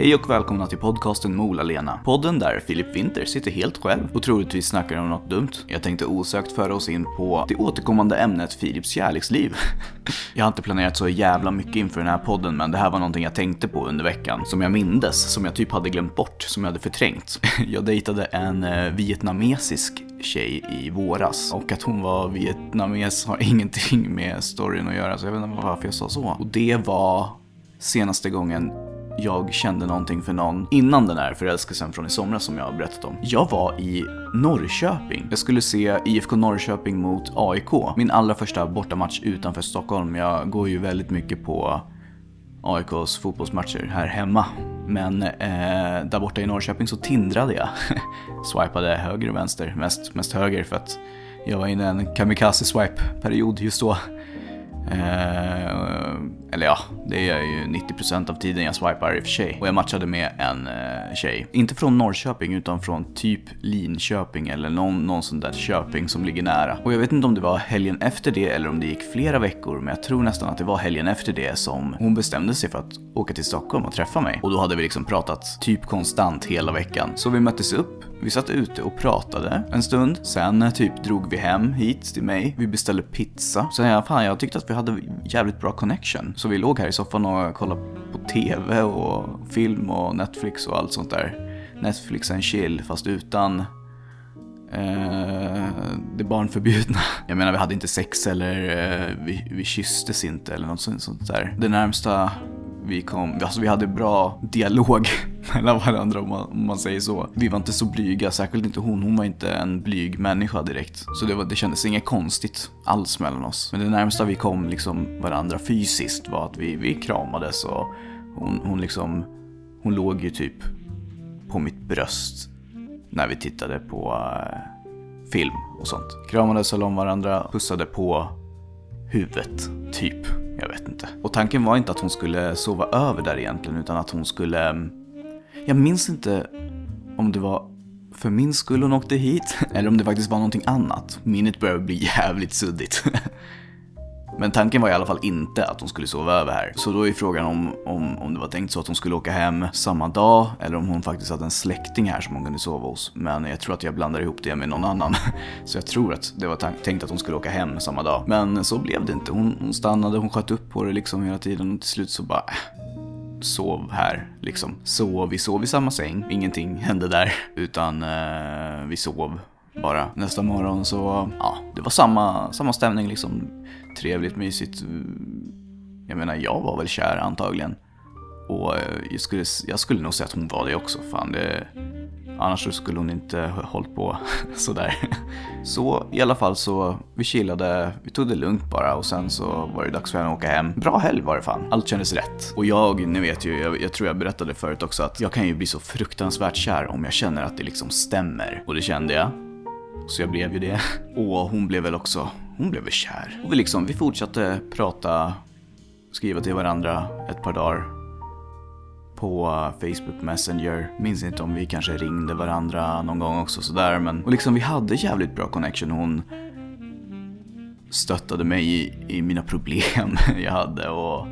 Hej och välkomna till podcasten Mola-Lena. Podden där Filip Winter sitter helt själv och troligtvis snackar om något dumt. Jag tänkte osökt föra oss in på det återkommande ämnet Filips kärleksliv. Jag har inte planerat så jävla mycket inför den här podden men det här var någonting jag tänkte på under veckan. Som jag mindes, som jag typ hade glömt bort, som jag hade förträngt. Jag dejtade en eh, vietnamesisk tjej i våras och att hon var vietnames har ingenting med storyn att göra så jag vet inte varför jag sa så. Och det var senaste gången jag kände någonting för någon innan den här förälskelsen från i somras som jag har berättat om. Jag var i Norrköping. Jag skulle se IFK Norrköping mot AIK. Min allra första bortamatch utanför Stockholm. Jag går ju väldigt mycket på AIKs fotbollsmatcher här hemma. Men eh, där borta i Norrköping så tindrade jag. Swipade höger och vänster, mest, mest höger för att jag var inne i en kamikaze-swipe-period just då. Eh, eller ja, det är ju 90% av tiden jag swipar i och för sig. Och jag matchade med en eh, tjej. Inte från Norrköping utan från typ Linköping eller någon, någon sån där Köping som ligger nära. Och jag vet inte om det var helgen efter det eller om det gick flera veckor. Men jag tror nästan att det var helgen efter det som hon bestämde sig för att åka till Stockholm och träffa mig. Och då hade vi liksom pratat typ konstant hela veckan. Så vi möttes upp vi satt ute och pratade en stund. Sen eh, typ drog vi hem hit till mig. Vi beställde pizza. Sen jag, fan jag tyckte att vi hade jävligt bra connection. Så vi låg här i soffan och kollade på TV och film och Netflix och allt sånt där. Netflix and chill fast utan eh, det barnförbjudna. Jag menar vi hade inte sex eller eh, vi, vi kysstes inte eller något sånt där. Det närmsta vi kom, alltså vi hade bra dialog mellan varandra om man, om man, säger så. Vi var inte så blyga, särskilt inte hon. Hon var inte en blyg människa direkt. Så det, var, det kändes inget konstigt alls mellan oss. Men det närmsta vi kom liksom varandra fysiskt var att vi, vi kramades och hon, hon liksom, hon låg ju typ på mitt bröst när vi tittade på uh, film och sånt. Kramades om varandra, pussade på huvudet, typ. Jag vet inte. Och tanken var inte att hon skulle sova över där egentligen, utan att hon skulle... Mm, jag minns inte om det var för min skull hon åkte hit, eller om det faktiskt var någonting annat. Minnet börjar bli jävligt suddigt. Men tanken var i alla fall inte att hon skulle sova över här. Så då är frågan om, om, om det var tänkt så att hon skulle åka hem samma dag eller om hon faktiskt hade en släkting här som hon kunde sova hos. Men jag tror att jag blandar ihop det med någon annan. Så jag tror att det var tänkt att hon skulle åka hem samma dag. Men så blev det inte. Hon, hon stannade, hon sköt upp på det liksom hela tiden och till slut så bara äh sov här liksom. Så vi sov i samma säng, ingenting hände där. Utan eh, vi sov bara. Nästa morgon så, ja, det var samma, samma stämning liksom. Trevligt, mysigt. Jag menar, jag var väl kär antagligen. Och eh, jag skulle, jag skulle nog säga att hon var det också. Fan, det, annars skulle hon inte hållit på sådär. Så i alla fall så, vi chillade, vi tog det lugnt bara och sen så var det dags för henne att åka hem. Bra helg var det fan. Allt kändes rätt. Och jag, ni vet ju, jag, jag tror jag berättade förut också att jag kan ju bli så fruktansvärt kär om jag känner att det liksom stämmer. Och det kände jag. Så jag blev ju det. Och hon blev väl också, hon blev väl kär. Och vi liksom, vi fortsatte prata, skriva till varandra ett par dagar. På Facebook Messenger. Minns inte om vi kanske ringde varandra någon gång också sådär men. Och liksom vi hade jävligt bra connection. Hon stöttade mig i, i mina problem jag hade och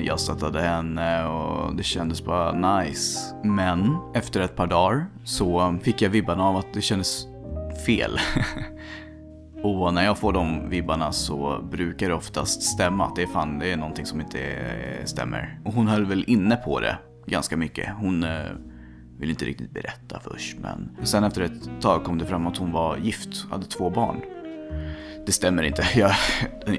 jag stöttade henne och det kändes bara nice. Men efter ett par dagar så fick jag vibbarna av att det kändes fel. och när jag får de vibbarna så brukar det oftast stämma att det är fan, det är någonting som inte eh, stämmer. Och hon höll väl inne på det ganska mycket. Hon eh, ville inte riktigt berätta först men sen efter ett tag kom det fram att hon var gift, hade två barn. Det stämmer inte. Jag,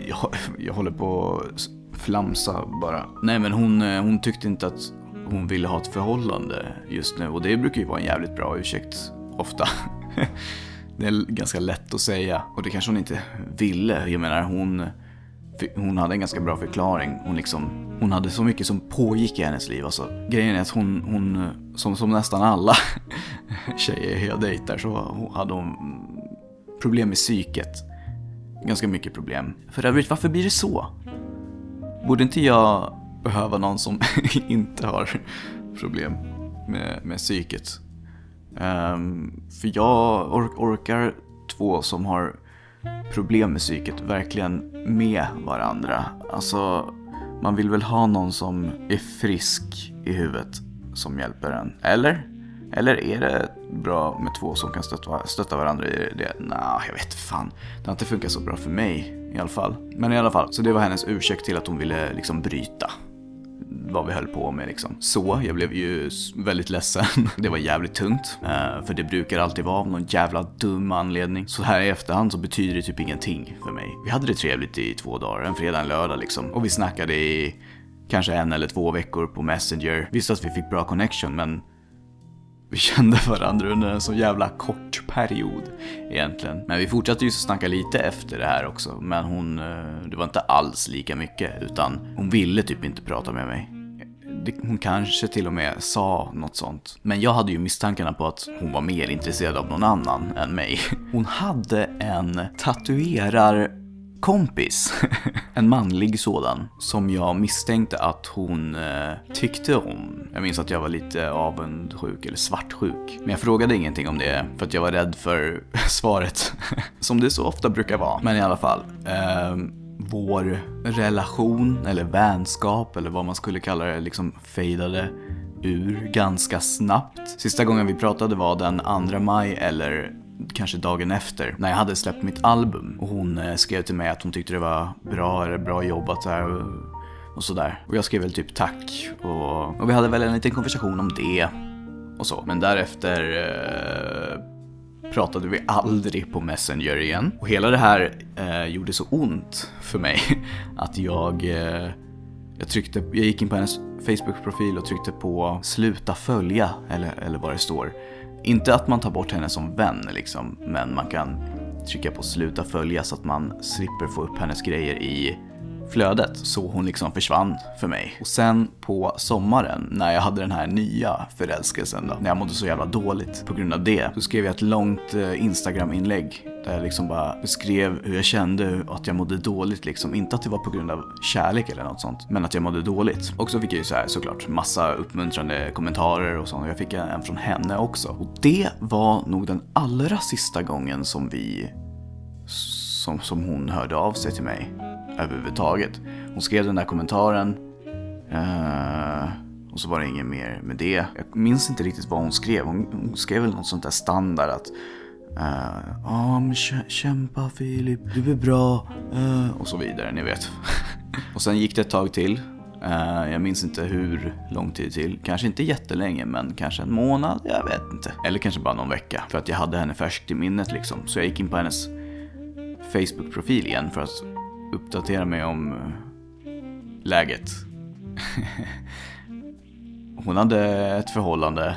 jag, jag håller på att flamsa bara. Nej men hon, eh, hon tyckte inte att hon ville ha ett förhållande just nu och det brukar ju vara en jävligt bra ursäkt ofta. Det är ganska lätt att säga och det kanske hon inte ville. Jag menar hon, hon hade en ganska bra förklaring. Hon, liksom, hon hade så mycket som pågick i hennes liv. Alltså, grejen är att hon, hon som, som nästan alla tjejer jag dejtar så hade hon problem med psyket. Ganska mycket problem. För övrigt, varför blir det så? Borde inte jag behöva någon som inte har problem med, med psyket? Um, för jag or orkar två som har problem med psyket verkligen med varandra. Alltså, man vill väl ha någon som är frisk i huvudet som hjälper en. Eller? Eller är det bra med två som kan stötta, stötta varandra i det? Nej, jag vet fan. Det har inte funkat så bra för mig i alla fall. Men i alla fall, så det var hennes ursäkt till att hon ville liksom bryta vad vi höll på med liksom. Så, jag blev ju väldigt ledsen. Det var jävligt tungt. Eh, för det brukar alltid vara av någon jävla dum anledning. Så här i efterhand så betyder det typ ingenting för mig. Vi hade det trevligt i två dagar, en fredag, en lördag liksom. Och vi snackade i kanske en eller två veckor på Messenger. Visst att vi fick bra connection men vi kände varandra under en så jävla kort period egentligen. Men vi fortsatte ju snacka lite efter det här också. Men hon, eh, det var inte alls lika mycket utan hon ville typ inte prata med mig. Hon kanske till och med sa något sånt. Men jag hade ju misstankarna på att hon var mer intresserad av någon annan än mig. Hon hade en tatuerar kompis, en manlig sådan, som jag misstänkte att hon eh, tyckte om. Jag minns att jag var lite avundsjuk eller svartsjuk. Men jag frågade ingenting om det för att jag var rädd för svaret. som det så ofta brukar vara. Men i alla fall. Eh, vår relation eller vänskap eller vad man skulle kalla det liksom fejdade ur ganska snabbt. Sista gången vi pratade var den 2 maj eller kanske dagen efter när jag hade släppt mitt album. Och hon eh, skrev till mig att hon tyckte det var bra, eller bra jobbat där och sådär. Och jag skrev väl typ tack och, och vi hade väl en liten konversation om det och så. Men därefter eh, pratade vi aldrig på Messenger igen. Och hela det här eh, gjorde så ont för mig att jag eh, jag, tryckte, jag gick in på hennes Facebook-profil och tryckte på sluta följa, eller, eller vad det står. Inte att man tar bort henne som vän liksom, men man kan trycka på sluta följa så att man slipper få upp hennes grejer i flödet. Så hon liksom försvann för mig. Och sen på sommaren när jag hade den här nya förälskelsen då, när jag mådde så jävla dåligt på grund av det, så skrev jag ett långt eh, Instagram-inlägg Eh, liksom bara beskrev hur jag kände, att jag mådde dåligt liksom. Inte att det var på grund av kärlek eller något sånt, men att jag mådde dåligt. Och så fick jag ju så här såklart massa uppmuntrande kommentarer och sånt. Jag fick en från henne också. Och det var nog den allra sista gången som vi, som, som hon hörde av sig till mig överhuvudtaget. Hon skrev den där kommentaren. Uh, och så var det inget mer med det. Jag minns inte riktigt vad hon skrev. Hon, hon skrev väl något sånt där standard att Eh, ja, uh, oh, men kämpa Filip, du är bra. Uh, och så vidare, ni vet. och sen gick det ett tag till. Uh, jag minns inte hur lång tid till. Kanske inte jättelänge, men kanske en månad. Jag vet inte. Eller kanske bara någon vecka. För att jag hade henne färskt i minnet liksom. Så jag gick in på hennes Facebook-profil igen för att uppdatera mig om uh, läget. Hon hade ett förhållande.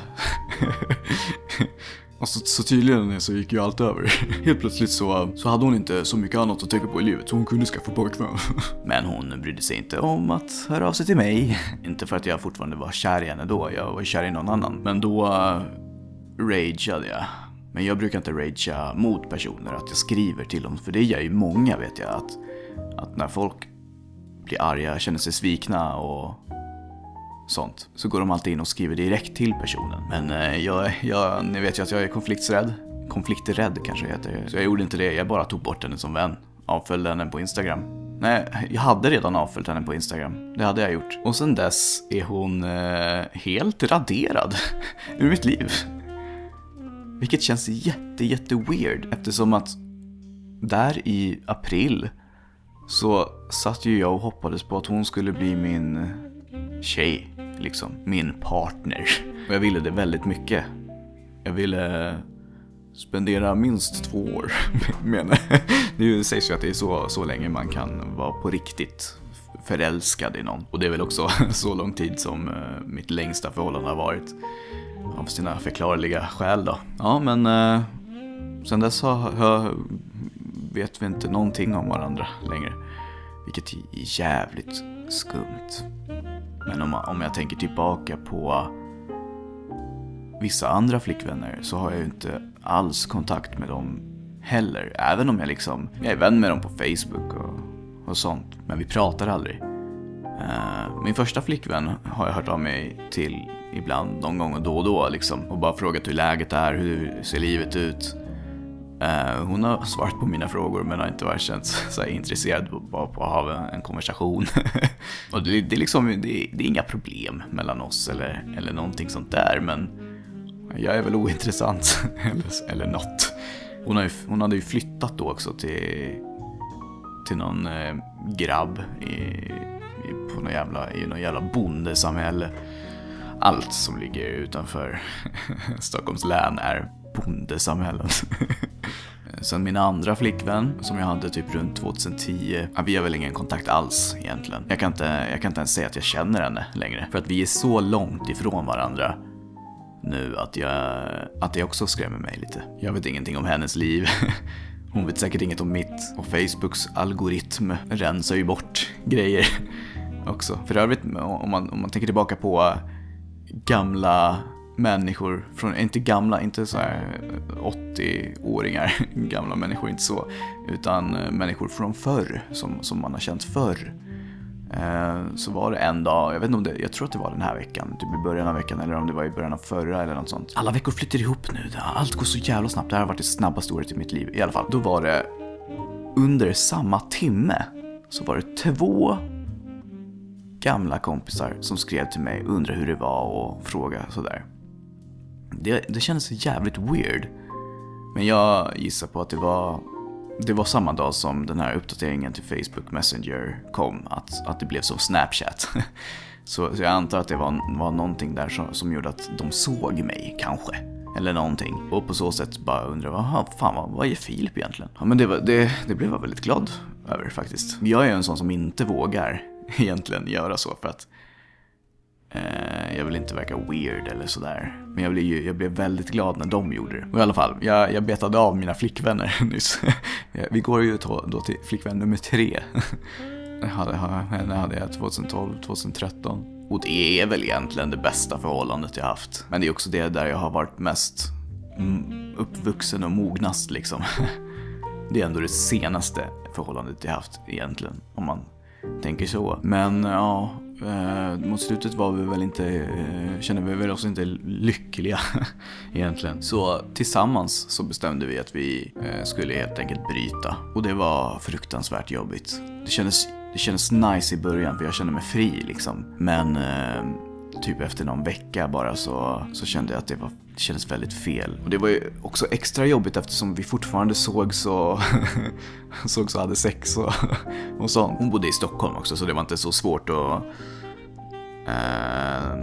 Alltså så, så tydligen så gick ju allt över. Helt plötsligt så, så hade hon inte så mycket annat att tänka på i livet så hon kunde skaffa pojkvän. Men hon brydde sig inte om att höra av sig till mig. Inte för att jag fortfarande var kär i henne då, jag var kär i någon annan. Men då uh, rageade jag. Men jag brukar inte ragea mot personer, att jag skriver till dem. För det gör ju många vet jag, att, att när folk blir arga, känner sig svikna och sånt, så går de alltid in och skriver direkt till personen. Men eh, jag, jag, ni vet ju att jag är konflikträdd. Konflikträdd kanske heter. Så jag gjorde inte det, jag bara tog bort henne som vän. Avföljde henne på Instagram. Nej, jag hade redan avföljt henne på Instagram. Det hade jag gjort. Och sen dess är hon eh, helt raderad ur mitt liv. Vilket känns jätte, jätte weird eftersom att där i april så satt ju jag och hoppades på att hon skulle bli min tjej liksom min partner. Och jag ville det väldigt mycket. Jag ville spendera minst två år med henne. Det sägs ju att det är så, så länge man kan vara på riktigt förälskad i någon. Och det är väl också så lång tid som eh, mitt längsta förhållande har varit. Av sina förklarliga skäl då. Ja, men eh, sen dess har, har, vet vi inte någonting om varandra längre. Vilket är jävligt skumt. Men om, om jag tänker tillbaka på vissa andra flickvänner så har jag ju inte alls kontakt med dem heller. Även om jag liksom, jag är vän med dem på Facebook och, och sånt. Men vi pratar aldrig. Uh, min första flickvän har jag hört av mig till ibland, någon gång och då och då liksom. Och bara frågat hur läget är, hur ser livet ut? Eh, hon har svarat på mina frågor men har inte varit känt så intresserad bara på att ha en konversation. och det, det, är liksom, det, det, är inga problem mellan oss eller, eller någonting sånt där men jag är väl ointressant eller, eller något. Hon, har ju, hon hade ju flyttat då också till, till någon eh, grabb i, i, på någon jävla, i någon jävla bondesamhälle. Allt som ligger utanför Stockholms län är bondesamhällen. Sen min andra flickvän, som jag hade typ runt 2010, ja, vi har väl ingen kontakt alls egentligen. Jag kan, inte, jag kan inte ens säga att jag känner henne längre. För att vi är så långt ifrån varandra nu att jag, att det också skrämmer mig lite. Jag vet ingenting om hennes liv. Hon vet säkert inget om mitt. Och Facebooks algoritm rensar ju bort grejer också. För övrigt, om man, om man tänker tillbaka på gamla människor, från, inte gamla, inte så 80-åringar, eh, gamla människor, inte så, utan eh, människor från förr, som, som man har känt förr. Eh, så var det en dag, jag vet inte om det, jag tror att det var den här veckan, typ i början av veckan eller om det var i början av förra eller något sånt. Alla veckor flyttar ihop nu, allt går så jävla snabbt. Det här har varit det snabbaste året i mitt liv i alla fall. Då var det under samma timme så var det två gamla kompisar som skrev till mig, undrade hur det var och frågade sådär. Det, det kändes jävligt weird. Men jag gissar på att det var det var samma dag som den här uppdateringen till Facebook Messenger kom, att, att det blev som Snapchat. Så, så jag antar att det var, var någonting där som, som gjorde att de såg mig, kanske. Eller någonting. Och på så sätt bara undrade, vad fan vad, vad är Filip egentligen? Ja men det, var, det, det blev jag väldigt glad över faktiskt. Jag är en sån som inte vågar egentligen göra så för att Eh, jag vill inte verka weird eller sådär. Men jag blev, ju, jag blev väldigt glad när de gjorde det. Och i alla fall, jag, jag betade av mina flickvänner nyss. Vi går ju då till flickvän nummer tre. Henne hade jag 2012, 2013. Och det är väl egentligen det bästa förhållandet jag haft. Men det är också det där jag har varit mest mm, uppvuxen och mognast liksom. Det är ändå det senaste förhållandet jag haft egentligen, om man tänker så. Men ja, Eh, mot slutet var vi väl inte, eh, kände vi väl oss inte lyckliga egentligen. Så tillsammans så bestämde vi att vi eh, skulle helt enkelt bryta. Och det var fruktansvärt jobbigt. Det kändes, det kändes nice i början för jag kände mig fri liksom. Men eh, typ efter någon vecka bara så, så kände jag att det, var, det kändes väldigt fel. Och det var ju också extra jobbigt eftersom vi fortfarande sågs och såg så hade sex och, och sånt. Hon bodde i Stockholm också så det var inte så svårt att eh,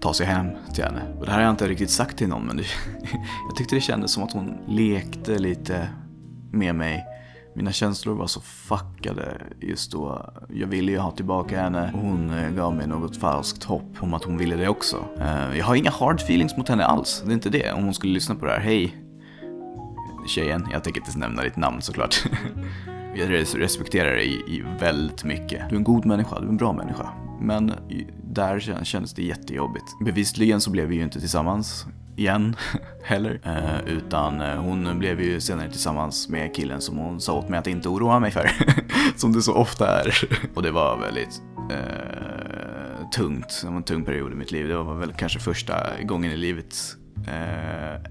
ta sig hem till henne. Och det här har jag inte riktigt sagt till någon men det, jag tyckte det kändes som att hon lekte lite med mig mina känslor var så fuckade just då. Jag ville ju ha tillbaka henne och hon eh, gav mig något falskt hopp om att hon ville det också. Ehm, jag har inga hard feelings mot henne alls, det är inte det. Om hon skulle lyssna på det här, hej tjejen, jag tänker inte nämna ditt namn såklart. Jag respekterar dig väldigt mycket. Du är en god människa, du är en bra människa. Men där kändes det jättejobbigt. Bevisligen så blev vi ju inte tillsammans igen heller. Eh, utan eh, hon blev ju senare tillsammans med killen som hon sa åt mig att inte oroa mig för. som det så ofta är. Och det var väldigt eh, tungt. Det var en tung period i mitt liv. Det var väl kanske första gången i livet eh,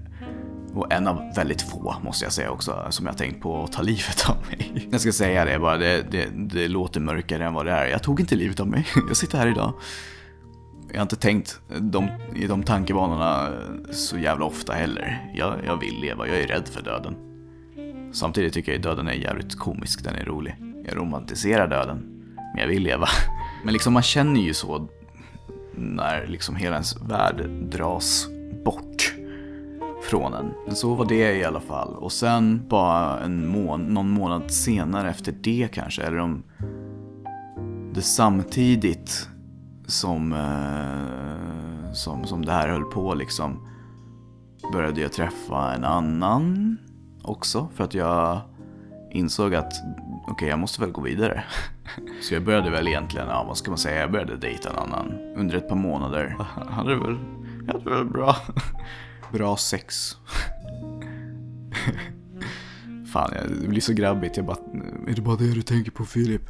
och en av väldigt få, måste jag säga också, som jag tänkt på att ta livet av mig. Jag ska säga det bara, det, det, det låter mörkare än vad det är. Jag tog inte livet av mig. Jag sitter här idag. Jag har inte tänkt de, i de tankebanorna så jävla ofta heller. Jag, jag vill leva, jag är rädd för döden. Samtidigt tycker jag att döden är jävligt komisk, den är rolig. Jag romantiserar döden, men jag vill leva. Men liksom man känner ju så när liksom hela ens värld dras bort från en. Men så var det i alla fall. Och sen bara en mån någon månad senare efter det kanske, eller om det samtidigt som, eh, som, som det här höll på liksom började jag träffa en annan också för att jag insåg att okej, okay, jag måste väl gå vidare. Så jag började väl egentligen, ja vad ska man säga, jag började dejta en annan under ett par månader. Jag hade väl, jag hade väl bra, bra sex. Fan, det blir så grabbigt. Jag bara, är det bara det du tänker på Filip?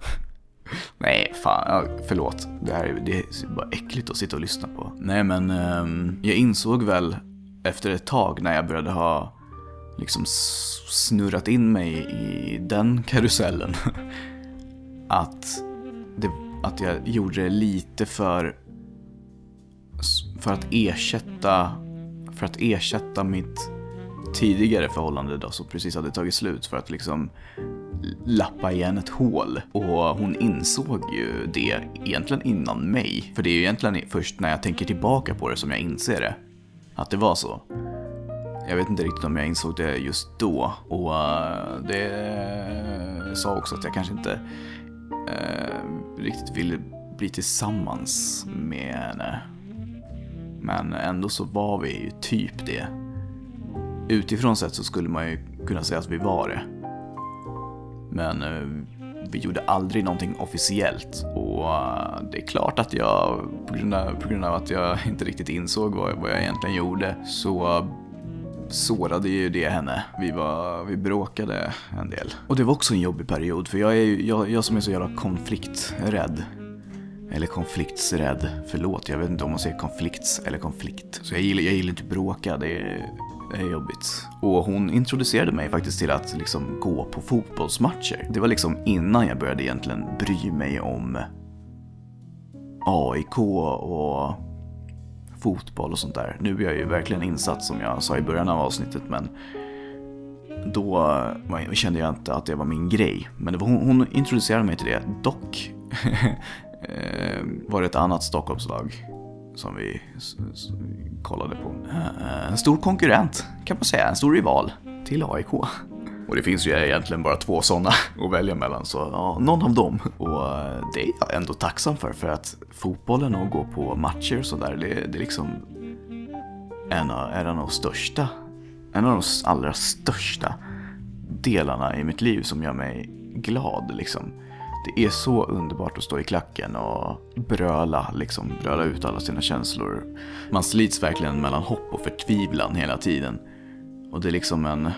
Nej, fan, ja, förlåt. Det här är, det är bara äckligt att sitta och lyssna på. Nej, men ehm, jag insåg väl efter ett tag när jag började ha liksom snurrat in mig i den karusellen. att, det, att jag gjorde det lite för, för att ersätta, för att ersätta mitt tidigare förhållande då som precis hade tagit slut för att liksom lappa igen ett hål. Och hon insåg ju det egentligen innan mig. För det är ju egentligen först när jag tänker tillbaka på det som jag inser det. Att det var så. Jag vet inte riktigt om jag insåg det just då. Och uh, det sa också att jag kanske inte uh, riktigt ville bli tillsammans med henne. Men ändå så var vi ju typ det. Utifrån sett så skulle man ju kunna säga att vi var det. Men eh, vi gjorde aldrig någonting officiellt. Och eh, det är klart att jag, på grund av, på grund av att jag inte riktigt insåg vad, vad jag egentligen gjorde, så sårade ju det henne. Vi, var, vi bråkade en del. Och det var också en jobbig period, för jag är jag, jag som är så jävla konflikträdd. Eller konfliktsrädd. Förlåt, jag vet inte om man säger konflikts eller konflikt. Så jag gillar, jag gillar inte att bråka, det är, det är jobbigt. Och hon introducerade mig faktiskt till att liksom gå på fotbollsmatcher. Det var liksom innan jag började egentligen bry mig om AIK och fotboll och sånt där. Nu är jag ju verkligen insatt som jag sa i början av avsnittet men då kände jag inte att det var min grej. Men var, hon, hon, introducerade mig till det. Dock Eh, var det ett annat Stockholmslag som vi kollade på. Eh, eh, en stor konkurrent kan man säga, en stor rival till AIK. Och det finns ju egentligen bara två sådana att välja mellan, så ja, någon av dem. Och eh, det är jag ändå tacksam för, för att fotbollen och gå på matcher och sådär, det, det är liksom en av, en av de största, en av de allra största delarna i mitt liv som gör mig glad liksom. Det är så underbart att stå i klacken och bröla, liksom bröla ut alla sina känslor. Man slits verkligen mellan hopp och förtvivlan hela tiden. Och det är liksom en,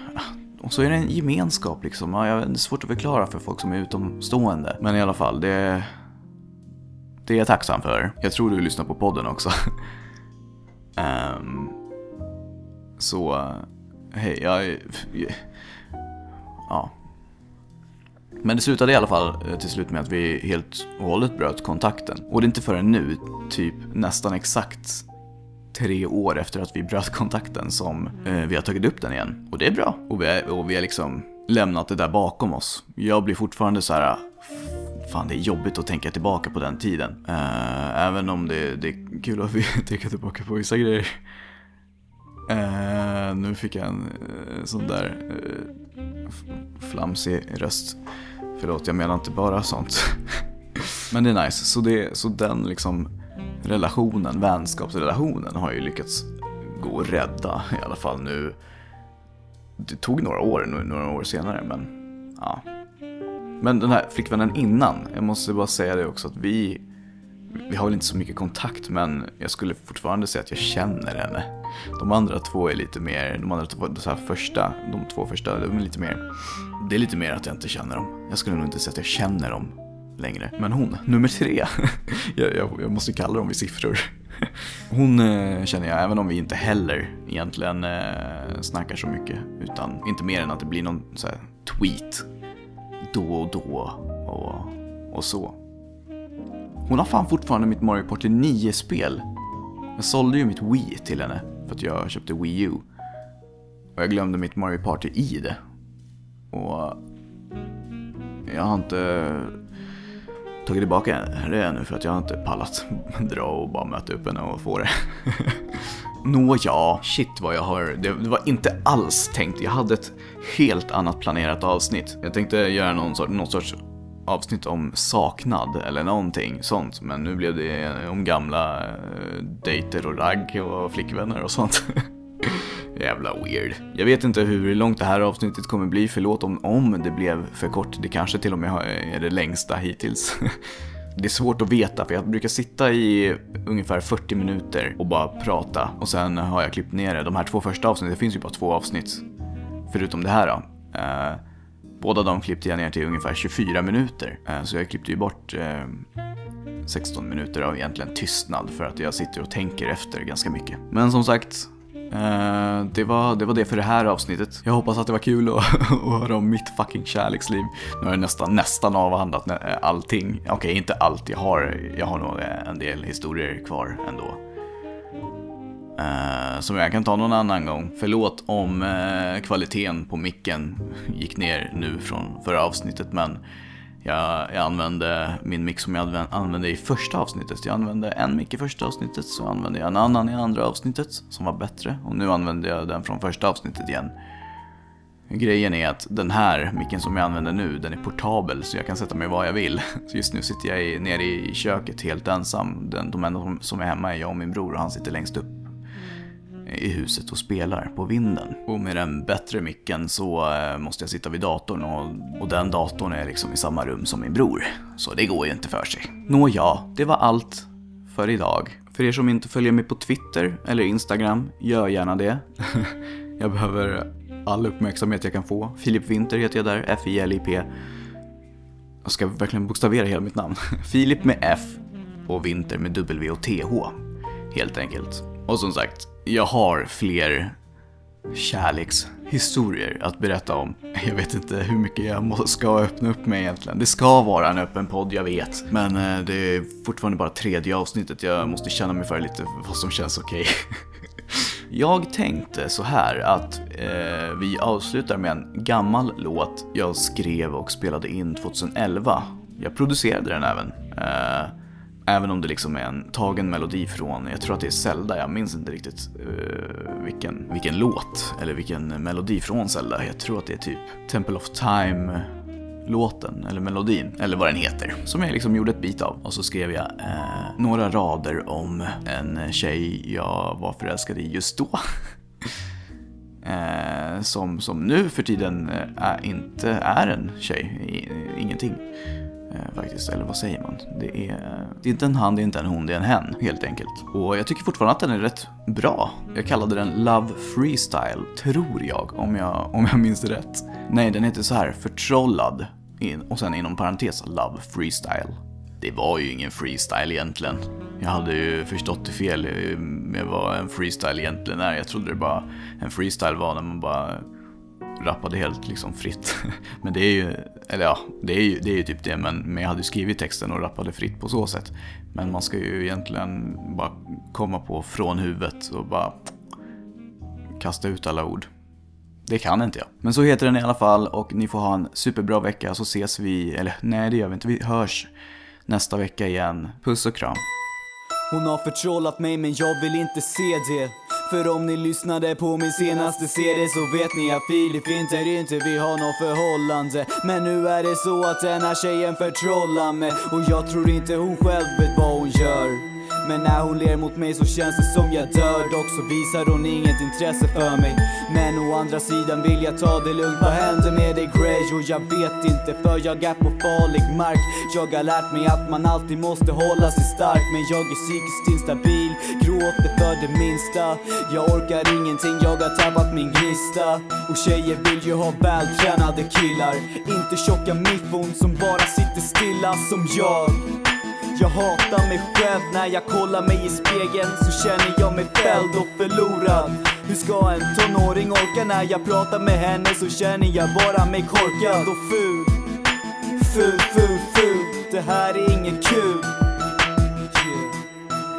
och så är det en gemenskap liksom. Ja, det är svårt att förklara för folk som är utomstående. Men i alla fall, det, det är jag tacksam för. Jag tror du lyssnar på podden också. um, så, hej, jag... Ja. Men det slutade i alla fall eh, till slut med att vi helt och hållet bröt kontakten. Och det är inte förrän nu, typ nästan exakt tre år efter att vi bröt kontakten som eh, vi har tagit upp den igen. Och det är bra. Och vi, är, och vi har liksom lämnat det där bakom oss. Jag blir fortfarande så här. Ah, fan, det är jobbigt att tänka tillbaka på den tiden. Uh, även om det, det, är kul att tänka tillbaka på vissa grejer. Uh, nu fick jag en uh, sån där uh, flamsig röst. Förlåt, jag menar inte bara sånt. Men det är nice. Så, det, så den liksom relationen, vänskapsrelationen har ju lyckats gå och rädda i alla fall nu. Det tog några år, några år senare men ja. Men den här flickvännen innan, jag måste bara säga det också att vi vi har väl inte så mycket kontakt men jag skulle fortfarande säga att jag känner henne. De andra två är lite mer, de andra två, så här första, de två första, de är lite mer, det är lite mer att jag inte känner dem. Jag skulle nog inte säga att jag känner dem längre. Men hon, nummer tre. jag, jag, jag, måste kalla dem i siffror. hon eh, känner jag, även om vi inte heller egentligen eh, snackar så mycket. Utan inte mer än att det blir någon så här, tweet då och då och, och så. Hon har fan fortfarande mitt Mario Party 9-spel. Jag sålde ju mitt Wii till henne för att jag köpte Wii U. Och jag glömde mitt Mario Party i det. Och eh, jag har inte tagit tillbaka det ännu för att jag inte pallat dra och bara möta upp henne och få det. Nåja, shit vad jag har, det, det, var inte alls tänkt, jag hade ett helt annat planerat avsnitt. Jag tänkte göra någon sorts, någon sorts avsnitt om saknad eller någonting sånt. Men nu blev det om gamla eh, dejter och ragg och flickvänner och sånt. Jävla weird. Jag vet inte hur långt det här avsnittet kommer bli, förlåt om, om det blev för kort. Det kanske till och med är det längsta hittills. Det är svårt att veta för jag brukar sitta i ungefär 40 minuter och bara prata och sen har jag klippt ner det. De här två första avsnitten, det finns ju bara två avsnitt. Förutom det här då. Eh, Båda de klippte jag ner till ungefär 24 minuter. Eh, så jag klippte ju bort eh, 16 minuter av egentligen tystnad för att jag sitter och tänker efter ganska mycket. Men som sagt, Eh, det, var, det var det för det här avsnittet. Jag hoppas att det var kul att, att höra om mitt fucking kärleksliv. Nu har jag nästan, nästan avhandlat eh, allting. Okej, okay, inte allt. Jag har, jag har nog en del historier kvar ändå. Uh, som jag kan ta någon annan gång. Förlåt om uh, kvaliteten på micken gick ner nu från förra avsnittet men jag, jag använde min mick som jag använde i första avsnittet. Jag använde en mick i första avsnittet, så använde jag en annan i andra avsnittet som var bättre. Och nu använder jag den från första avsnittet igen. Grejen är att den här micken som jag använder nu, den är portabel så jag kan sätta mig var jag vill. Så just nu sitter jag i, nere i köket helt ensam. Den, de enda som är hemma är jag och min bror och han sitter längst upp i huset och spelar på vinden. Och med den bättre micken så eh, måste jag sitta vid datorn och, och den datorn är liksom i samma rum som min bror. Så det går ju inte för sig. Nåja, det var allt för idag. För er som inte följer mig på Twitter eller Instagram, gör gärna det. jag behöver all uppmärksamhet jag kan få. Filip Winter heter jag där, F-I-L-I-P. Jag ska verkligen bokstavera hela mitt namn. Filip med F och Winter med W och TH. Helt enkelt. Och som sagt, jag har fler kärlekshistorier att berätta om. Jag vet inte hur mycket jag ska öppna upp mig egentligen. Det ska vara en öppen podd, jag vet. Men eh, det är fortfarande bara tredje avsnittet. Jag måste känna mig för lite vad som känns okej. Okay. Jag tänkte så här att eh, vi avslutar med en gammal låt jag skrev och spelade in 2011. Jag producerade den även. Eh, Även om det liksom är en tagen melodi från, jag tror att det är Zelda, jag minns inte riktigt uh, vilken, vilken låt eller vilken melodi från Zelda. Jag tror att det är typ Temple of Time låten eller melodin eller vad den heter som jag liksom gjorde ett bit av och så skrev jag eh, några rader om en tjej jag var förälskad i just då. eh, som, som nu för tiden eh, inte är en tjej, ingenting. Eh, faktiskt, eller vad säger man? Det är, det är inte en han, det är inte en hon, det är en hen helt enkelt. Och jag tycker fortfarande att den är rätt bra. Jag kallade den Love Freestyle, tror jag, om jag, om jag minns rätt. Nej, den heter så här, Förtrollad, och sen inom parentes Love Freestyle. Det var ju ingen freestyle egentligen. Jag hade ju förstått det fel eh, med vad en freestyle egentligen är. Jag trodde det bara, en freestyle var när man bara rappade helt liksom fritt. Men det är ju, eller ja, det är ju, det är ju typ det, men, men jag hade skrivit texten och rappade fritt på så sätt. Men man ska ju egentligen bara komma på från huvudet och bara kasta ut alla ord. Det kan inte jag. Men så heter den i alla fall och ni får ha en superbra vecka så ses vi, eller nej det gör vi inte, vi hörs nästa vecka igen. Puss och kram. Hon har förtrollat mig men jag vill inte se det för om ni lyssnade på min senaste CD så vet ni att Filip inte inte vi har något förhållande. Men nu är det så att den här tjejen förtrollar mig. Och jag tror inte hon själv vet vad hon gör. Men när hon ler mot mig så känns det som jag dör. Dock så visar hon inget intresse för mig. Men å andra sidan vill jag ta det lugnt. Vad händer med dig Grey? Och jag vet inte för jag är på farlig mark. Jag har lärt mig att man alltid måste hålla sig stark. Men jag är psykiskt instabil Gråter för det minsta. Jag orkar ingenting, jag har tappat min gnista Och tjejer vill ju ha vältränade killar. Inte tjocka miffon som bara sitter stilla som jag. Jag hatar mig själv när jag kollar mig i spegeln. Så känner jag mig fälld och förlorad. Hur ska en tonåring orka när jag pratar med henne så känner jag bara mig korkad och ful. Ful, ful, ful, det här är inget kul.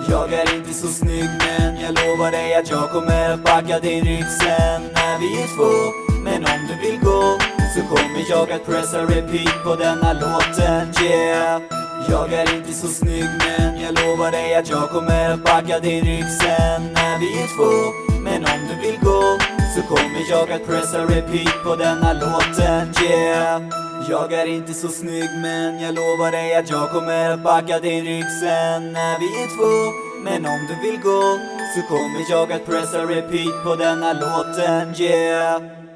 Jag är inte så snygg men jag lovar dig att jag kommer att backa din rygg sen när vi är två. Men om du vill gå så kommer jag att pressa repeat på denna låten, yeah. Jag är inte så snygg men jag lovar dig att jag kommer att backa din rygg sen när vi är två men om du vill gå så kommer jag att pressa repeat på denna låten, yeah. Jag är inte så snygg men jag lovar dig att jag kommer att backa din rygg sen när vi är två. Men om du vill gå så kommer jag att pressa repeat på denna låten, yeah.